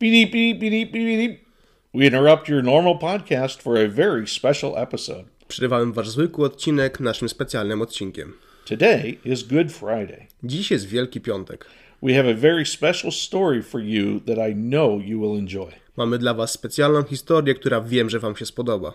Beep, beep, beep, beep. We interrupt your normal podcast for a very special episode. Przerywałem wasz zwykły odcinek naszym specjalnym odcinkiem. Today is Good Friday. Dziś jest Wielki Piątek. We have a very special story for you that I know you will enjoy. Mamy dla was specjalną historię, która wiem, że wam się spodoba.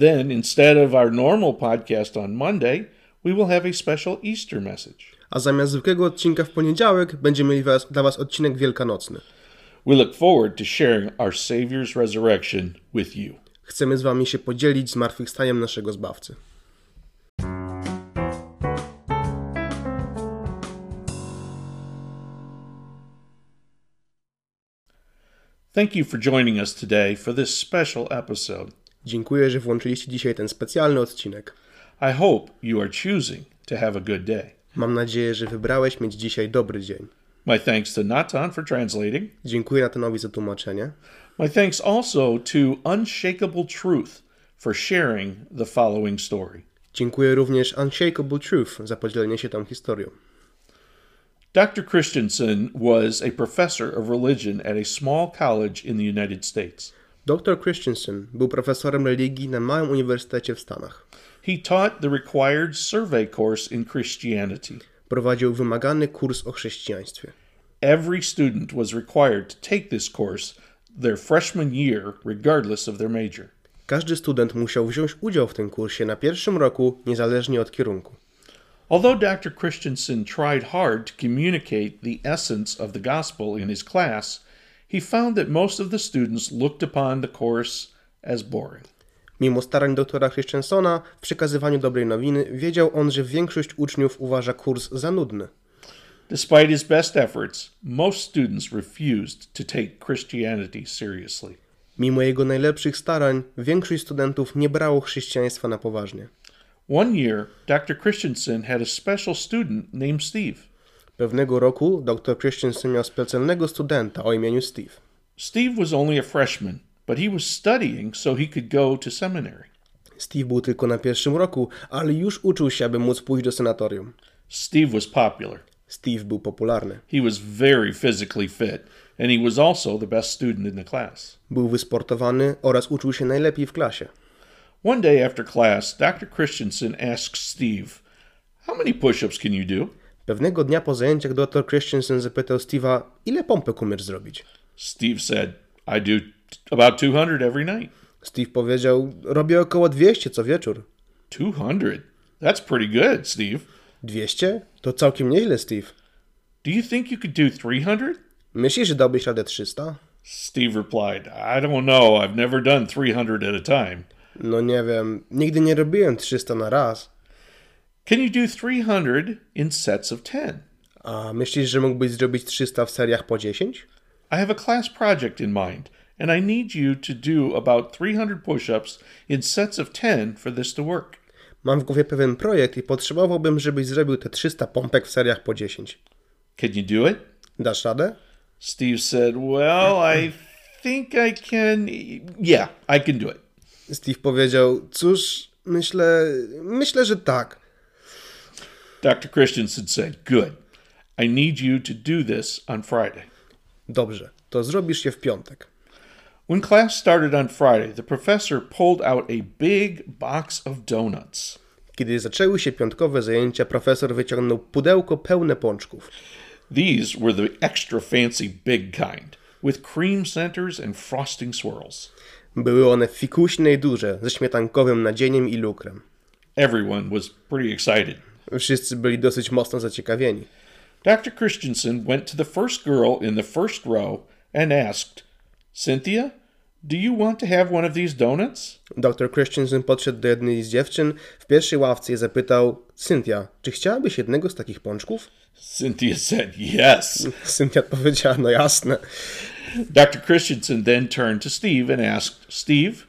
Then, instead of our normal podcast on Monday, we will have a special Easter message. A zamiast zwykłego odcinka w poniedziałek będziemy mieli dla was odcinek wielkanocny. We look forward to sharing our Savior's resurrection with you. Chcemy z wami się podzielić zmartwychwstaniem naszego Zbawcy. Thank you for joining us today for this special episode. Dziękuję, że włączyliście dzisiaj ten specjalny odcinek. I hope you are choosing to have a good day. Mam nadzieję, że wybrałeś mieć dzisiaj dobry dzień. My thanks to Natan for translating. Dziękuję Natanowi za tłumaczenie. My thanks also to Unshakable Truth for sharing the following story. Dziękuję również Unshakable Truth za podzielenie się tą historią. Dr. Christensen was a professor of religion at a small college in the United States. Dr. Christensen był profesorem religii na małym uniwersytecie w Stanach. He taught the required survey course in Christianity. Prowadził wymagany kurs o chrześcijaństwie. Every student was required to take this course their freshman year, regardless of their major. Każdy student musiał wziąć udział w tym kursie na pierwszym roku, niezależnie od kierunku. Although Dr. Christensen tried hard to communicate the essence of the gospel in his class, he found that most of the students looked upon the course as boring. Mimo starań doktora Christensona w przekazywaniu dobrej nowiny, wiedział on, że większość uczniów uważa kurs za nudny. Despite his best efforts, most students refused to take Christianity seriously. Mimo jego najlepszych starań, większość studentów nie brało chrześcijaństwa na poważnie. One year, Dr. Christensen had a special student named Steve. Pewnego roku dr Christensen miał specjalnego studenta o imieniu Steve. Steve was only a freshman, but he was studying so he could go to seminary. Steve był tylko na pierwszym roku, ale już uczył się, aby móc pójść do senatorium. Steve was popular. Steve był popularny. He was very physically fit, and he was also the best student in the class. Był wysportowany oraz uczył się najlepiej w klasie. One day after class, Dr. Christensen asked Steve, How many push ups can you do? Pewnego dnia po zajęciach dr Christensen zapytał Steve'a, ile pompek umiesz zrobić? Steve said, I do about 200 every night. Steve powiedział, robię około 200 co wieczór. 200? That's pretty good, Steve. 200? To całkiem nieźle, Steve. Do you think you could do 300? Myślisz, że dałbyś radę 300? Steve replied, I don't know. I've never done 300 at a time. No nie wiem, nigdy nie robiłem 300 na raz. Can you do 300 in sets of 10? A myślisz, że mógłbyś zrobić 300 w seriach po 10? I have a class project in mind, and I need you to do about 300 push ups in sets of 10 for this to work. Mam w głowie pewien projekt i potrzebowałbym, żebyś zrobił te 300 pompek w seriach po 10. Can you do it? Dasz radę? Steve said, Well, I think I can. Yeah, I can do it. Steve powiedział, cóż, myślę, myślę, że tak. Dr. Christensen said, Good. I need you to do this on Friday. Dobrze, to zrobisz je w piątek. When class started on Friday, the professor pulled out a big box of donuts. Kiedy zaczęły się piątkowe zajęcia, profesor wyciągnął pudełko pełne pączków. These were the extra fancy big kind, with cream centers and frosting swirls. Były one fikuśne i duże, ze śmietankowym nadzieniem i lukrem. Everyone was pretty excited. Wszyscy byli dosyć mocno zaciekawieni. Dr. Christensen went to the first girl in the first row and asked, Cynthia, do you want to have one of these donuts? Dr. Christensen podszedł do jednej z dziewczyn w pierwszej ławce i zapytał: Cynthia, czy chciałabyś jednego z takich pączków? Cynthia said yes. Cynthia odpowiedziała: No jasne. Dr. Christensen then turned to Steve and asked, Steve,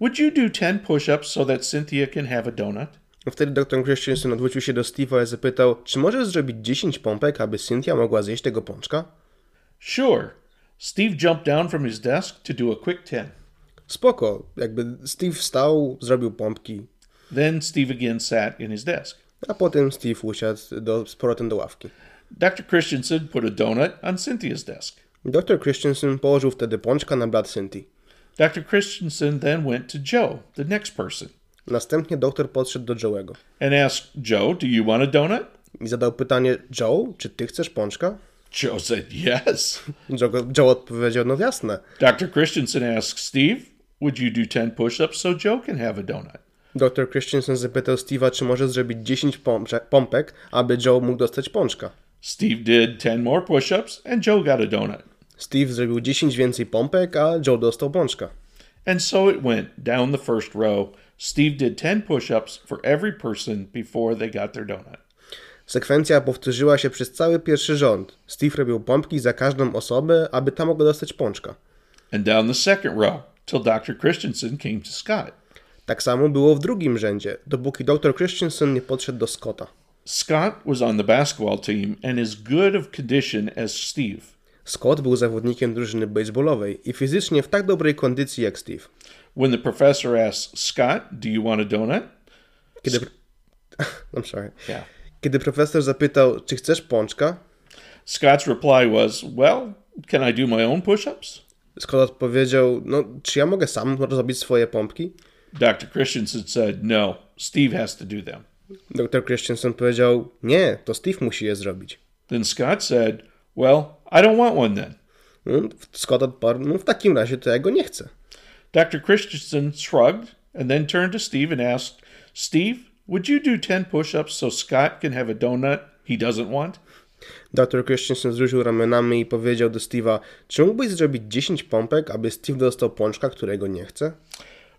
would you do 10 push ups so that Cynthia can have a donut? Wtedy dr Christensen odwrócił się do Steve'a i zapytał: Czy możesz zrobić 10 pompek, aby Cynthia mogła zjeść tego pączka? Sure. Steve jumped down from his desk to do a quick 10. Spoko. Jakby Steve wstał, zrobił pompki, Then Steve again sat in his desk. a potem Steve usiadł do, z powrotem do ławki. Dr. Christensen put a donut on Cynthia's desk. Dr Christensen położył wtedy pączka na blat Cynthia. Dr. Christensen then went to Joe, the next person, Następnie doktor podszedł do Joe'ego and asked, Joe, do you want a donut? i zadał pytanie: Joe, czy ty chcesz pączka? Joe said, yes. Joe, Joe odpowiedział: No jasne. Dr. Christensen asked, Steve, would you do 10 push ups so Joe can have a donut? Dr Christensen zapytał Steve'a, czy może zrobić 10 pomprze- pompek, aby Joe mógł dostać pączka. Steve did 10 more push ups, and Joe got a donut. Steve zrobił 10 więcej pompek, a Joe dostał pączka. And so it went down the first row. Steve did 10 push ups for every person before they got their donut. Sekwencja powtórzyła się przez cały pierwszy rząd. Steve robił pompki za każdą osobę, aby ta mogła dostać pączka. And down the second row till Dr. Christensen came to Scott. Tak samo było w drugim rzędzie, dopóki dr Christensen nie podszedł do Scotta. Scott was on the basketball team and as good of condition as Steve. Scott był zawodnikiem drużyny baseballowej i fizycznie w tak dobrej kondycji jak Steve. When the professor asked, Scott, do you want a donut? Kiedy... I'm sorry. Yeah. Kiedy profesor zapytał, czy chcesz pączka, Scott's reply was, Well, can I do my own push ups? Scott odpowiedział, no czy ja mogę sam zrobić swoje pompki? Dr. Christensen said, No, Steve has to do them. Dr Christensen powiedział, nie, to Steve musi je zrobić. Then Scott said, Well, I don't want one then. No, Scott odparł, no w takim razie to ja go nie chcę. Dr. Christensen shrugged and then turned to Steve and asked, Steve, would you do 10 push ups so Scott can have a donut he doesn't want? Dr Christensen wzruszył ramionami i powiedział do Steve'a, czy mógłbyś zrobić 10 pompek, aby Steve dostał pączka, którego nie chce?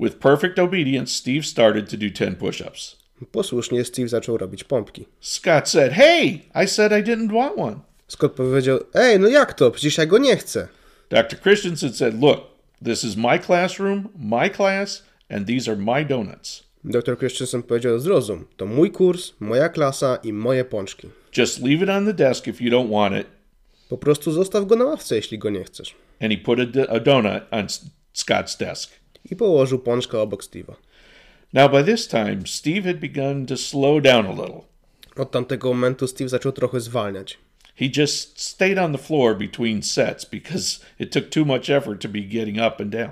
With perfect obedience, Steve started to do 10 push ups. Posłusznie Steve zaczął robić pompki. Scott said, Hey, I said I didn't want one. Scott powiedział, ej, no jak to? Przecież ja go nie chcę. Dr. Christensen said, Look, this is my classroom, my class, and these are my donuts. Dr Christensen powiedział, zrozum, to mój kurs, moja klasa i moje pączki. Just leave it on the desk if you don't want it. Po prostu zostaw go na ławce, jeśli go nie chcesz. And he put a donut on Scott's desk. I położył pączka obok Steve'a. Now, by this time, Steve had begun to slow down a little. Od tamtego momentu Steve zaczął trochę zwalniać. He just stayed on the floor between sets because it took too much effort to be getting up and down.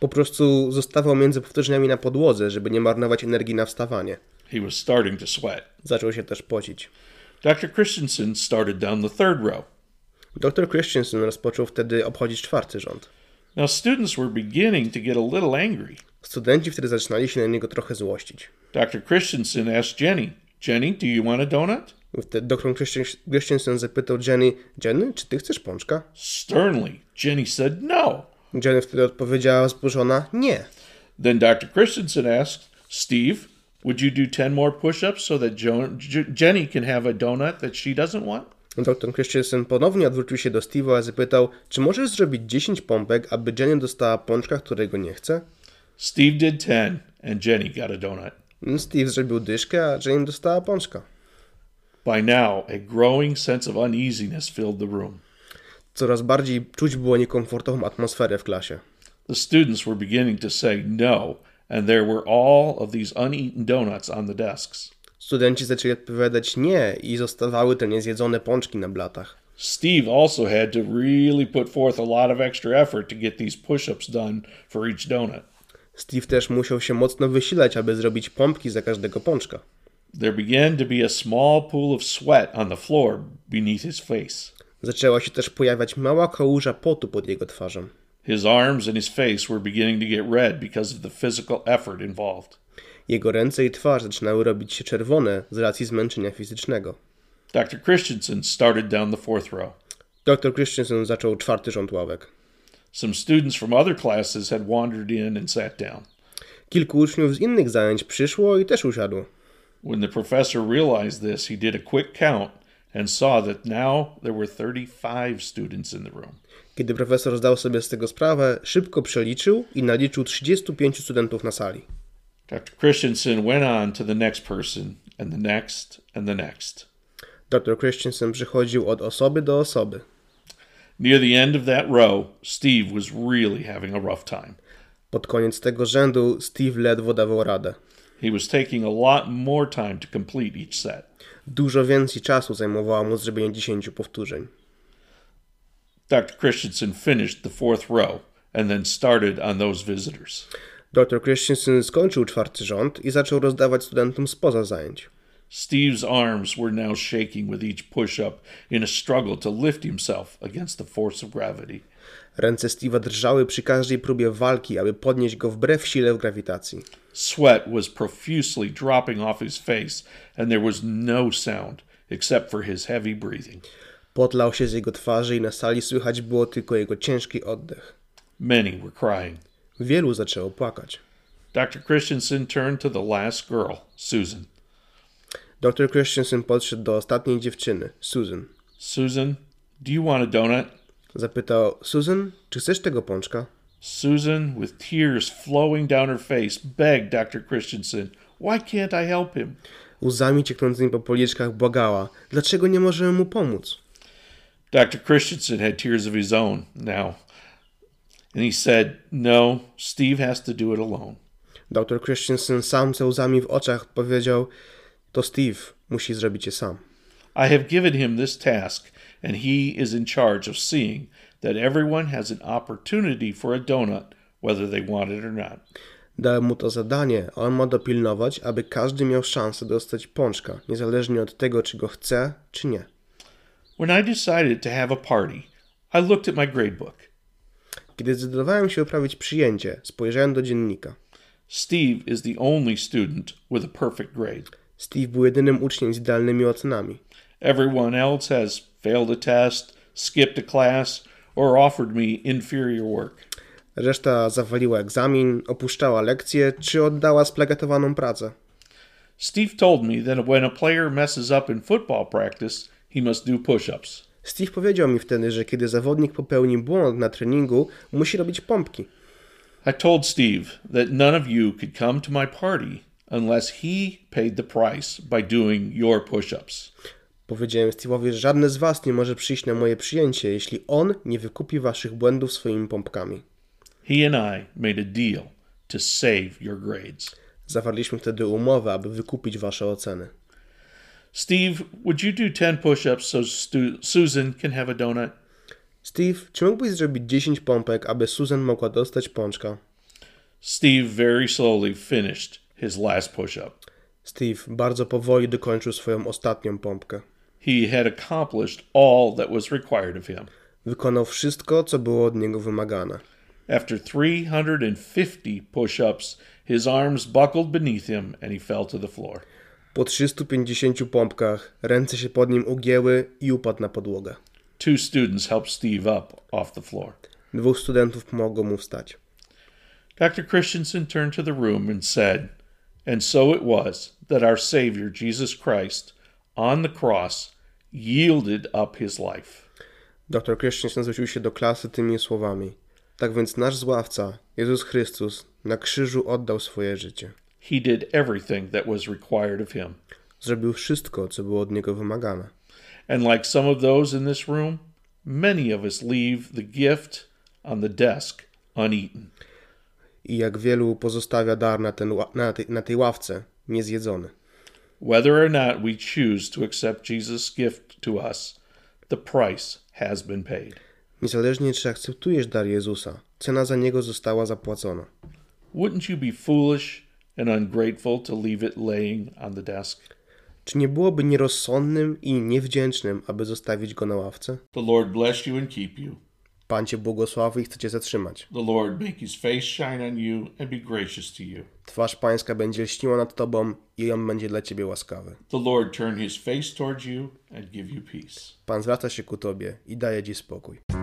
Po prostu zostawał między powtórzeniami na podłodze, żeby nie marnować energii na wstawanie. He was starting to sweat. Zaczął się też pocić. Dr. Christensen started down the third row. Dr Christensen rozpoczął wtedy obchodzić czwarty rząd. Now, students were beginning to get a little angry. Studenci wtedy zaczynali się na niego trochę złościć. Dr. Christensen asked Jenny, Jenny, do you want a donut? Wtedy dr Christen- Christensen zapytał Jenny, Jenny, czy ty chcesz pączka? Sternly, Jenny said no. Jenny wtedy odpowiedziała wzburzona, nie. Then Dr. Christensen asked, Steve, would you do 10 more push ups so that jo- Jenny can have a donut that she doesn't want? Dr Christensen ponownie odwrócił się do Steve'a i zapytał, czy możesz zrobić 10 pompek, aby Jenny dostała pączka, którego nie chce? Steve did 10, and Jenny got a donut. Steve zrobił dyszkę, a Jenny dostała pączka. By now, a growing sense of uneasiness filled the room. Coraz bardziej czuć było niekomfortową atmosferę w klasie. The students were beginning to say no, and there were all of these uneaten donuts on the desks. Studenci zaczęli odpowiadać nie i zostawały te niezjedzone pączki na blatach. Steve also had to really put forth a lot of extra effort to get these push ups done for each donut. Steve też musiał się mocno wysilać, aby zrobić pompki za każdego pączka. There began to be a small pool of sweat on the floor beneath his face. Zaczęła się też pojawiać mała kałuża potu pod jego twarzą. His arms and his face were beginning to get red because of the physical effort involved. Jego ręce i twarz zaczynały robić się czerwone z racji zmęczenia fizycznego. Dr. Christensen started down the fourth row. Dr Christensen zaczął czwarty rząd ławek. Some students from other classes had wandered in and sat down. Kilku uczniów z innych zajęć przyszło i też usiadło. When the professor realized this, he did a quick count and saw that now there were 35 students in the room. Kiedy profesor zdał sobie z tego sprawę, szybko przeliczył i naliczył 35 studentów na sali. Dr. Christensen went on to the next person, and the next, and the next. Dr Christensen przychodził od osoby do osoby. Near the end of that row, Steve was really having a rough time. Pod koniec tego rzędu Steve ledwo dawał radę. He was taking a lot more time to complete each set. Dużo więcej czasu zajmowało mu zrobienie 10 powtórzeń. Dr. Christensen finished the fourth row and then started on those visitors. Dr Christensen skończył czwarty rząd i zaczął rozdawać studentom spoza zajęć. Steve's arms were now shaking with each push up in a struggle to lift himself against the force of gravity. Ręce Steve'a drżały przy każdej próbie walki, aby podnieść go wbrew sile grawitacji. Sweat was profusely dropping off his face, and there was no sound except for his heavy breathing. Potlał się z jego twarzy i na sali słychać było tylko jego ciężki oddech. Many were crying. Wielu zaczęło płakać. Dr. Christensen turned to the last girl, Susan. Dr Christensen podszedł do ostatniej dziewczyny, Susan. Susan, do you want a donut? Zapytał, Susan, czy chcesz tego pączka? Susan, with tears flowing down her face, begged Dr. Christensen, Why can't I help him? Łzami cieknącymi po policzkach błagała, dlaczego nie możemy mu pomóc? Dr. Christensen had tears of his own now, and he said, No, Steve has to do it alone. Dr Christensen sam ze łzami w oczach powiedział, to Steve musi zrobić je sam. I have given him this task, and he is in charge of seeing that everyone has an opportunity for a donut, whether they want it or not. Dałem mu to zadanie, a on ma dopilnować, aby każdy miał szansę dostać pączka, niezależnie od tego, czy go chce, czy nie. When I decided to have a party, I looked at my gradebook. Kiedy zdecydowałem się uprawić przyjęcie, spojrzałem do dziennika. Steve is the only student with a perfect grade. Steve był jedynym uczniem z idealnymi ocenami. Everyone else has failed a test, skipped a class, or offered me inferior work. Reszta zawaliła egzamin, opuszczała lekcje, czy oddała splagatowaną pracę. Steve told me that when a player messes up in football practice, he must do push ups. Steve powiedział mi wtedy, że kiedy zawodnik popełni błąd na treningu, musi robić pompki. I told Steve that none of you could come to my party unless he paid the price by doing your push ups. Powiedziałem Steve'owi, że żadne z was nie może przyjść na moje przyjęcie, jeśli on nie wykupi waszych błędów swoimi pompkami. He and I made a deal to save your grades. Zawarliśmy wtedy umowę, aby wykupić wasze oceny. Steve, would you do 10 push ups so Stu- Susan can have a donut? Steve, czy mógłbyś zrobić 10 pompek, aby Susan mogła dostać pączka? Steve very slowly finished his last push up. Steve bardzo powoli dokończył swoją ostatnią pompkę. He had accomplished all that was required of him. Wykonał wszystko, co było od niego wymagane. After 350 push ups, his arms buckled beneath him and he fell to the floor. Po 350 pompkach ręce się pod nim ugięły i upadł na podłogę. Two students helped Steve up off the floor. Dwóch studentów pomogło mu wstać. Dr. Christensen turned to the room and said, And so it was that our Savior, Jesus Christ, on the cross, yielded up his life. Dr Christensen zwrócił się do klasy tymi słowami. Tak więc nasz zławca, Jezus Chrystus, na krzyżu oddał swoje życie. He did everything that was required of him. Zrobił wszystko, co było od niego wymagane. And like some of those in this room, many of us leave the gift on the desk uneaten. I jak wielu pozostawia dar na, ten, na, tej, na tej ławce, niezjedzony. Whether or not we choose to accept Jesus' gift to us, the price has been paid. Niezależnie czy akceptujesz dar Jezusa, cena za niego została zapłacona. Wouldn't you be foolish and ungrateful to leave it laying on the desk? Czy nie byłoby nierozsądnym i niewdzięcznym, aby zostawić go na ławce? The Lord bless you and keep you. Pan cię błogosławi i chce cię zatrzymać. The Lord make his face shine on you and be gracious to you. Twarz pańska będzie lśniła nad tobą i on będzie dla ciebie łaskawy. The Lord turn his face towards you and give you peace. Pan zwraca się ku tobie i daje ci spokój.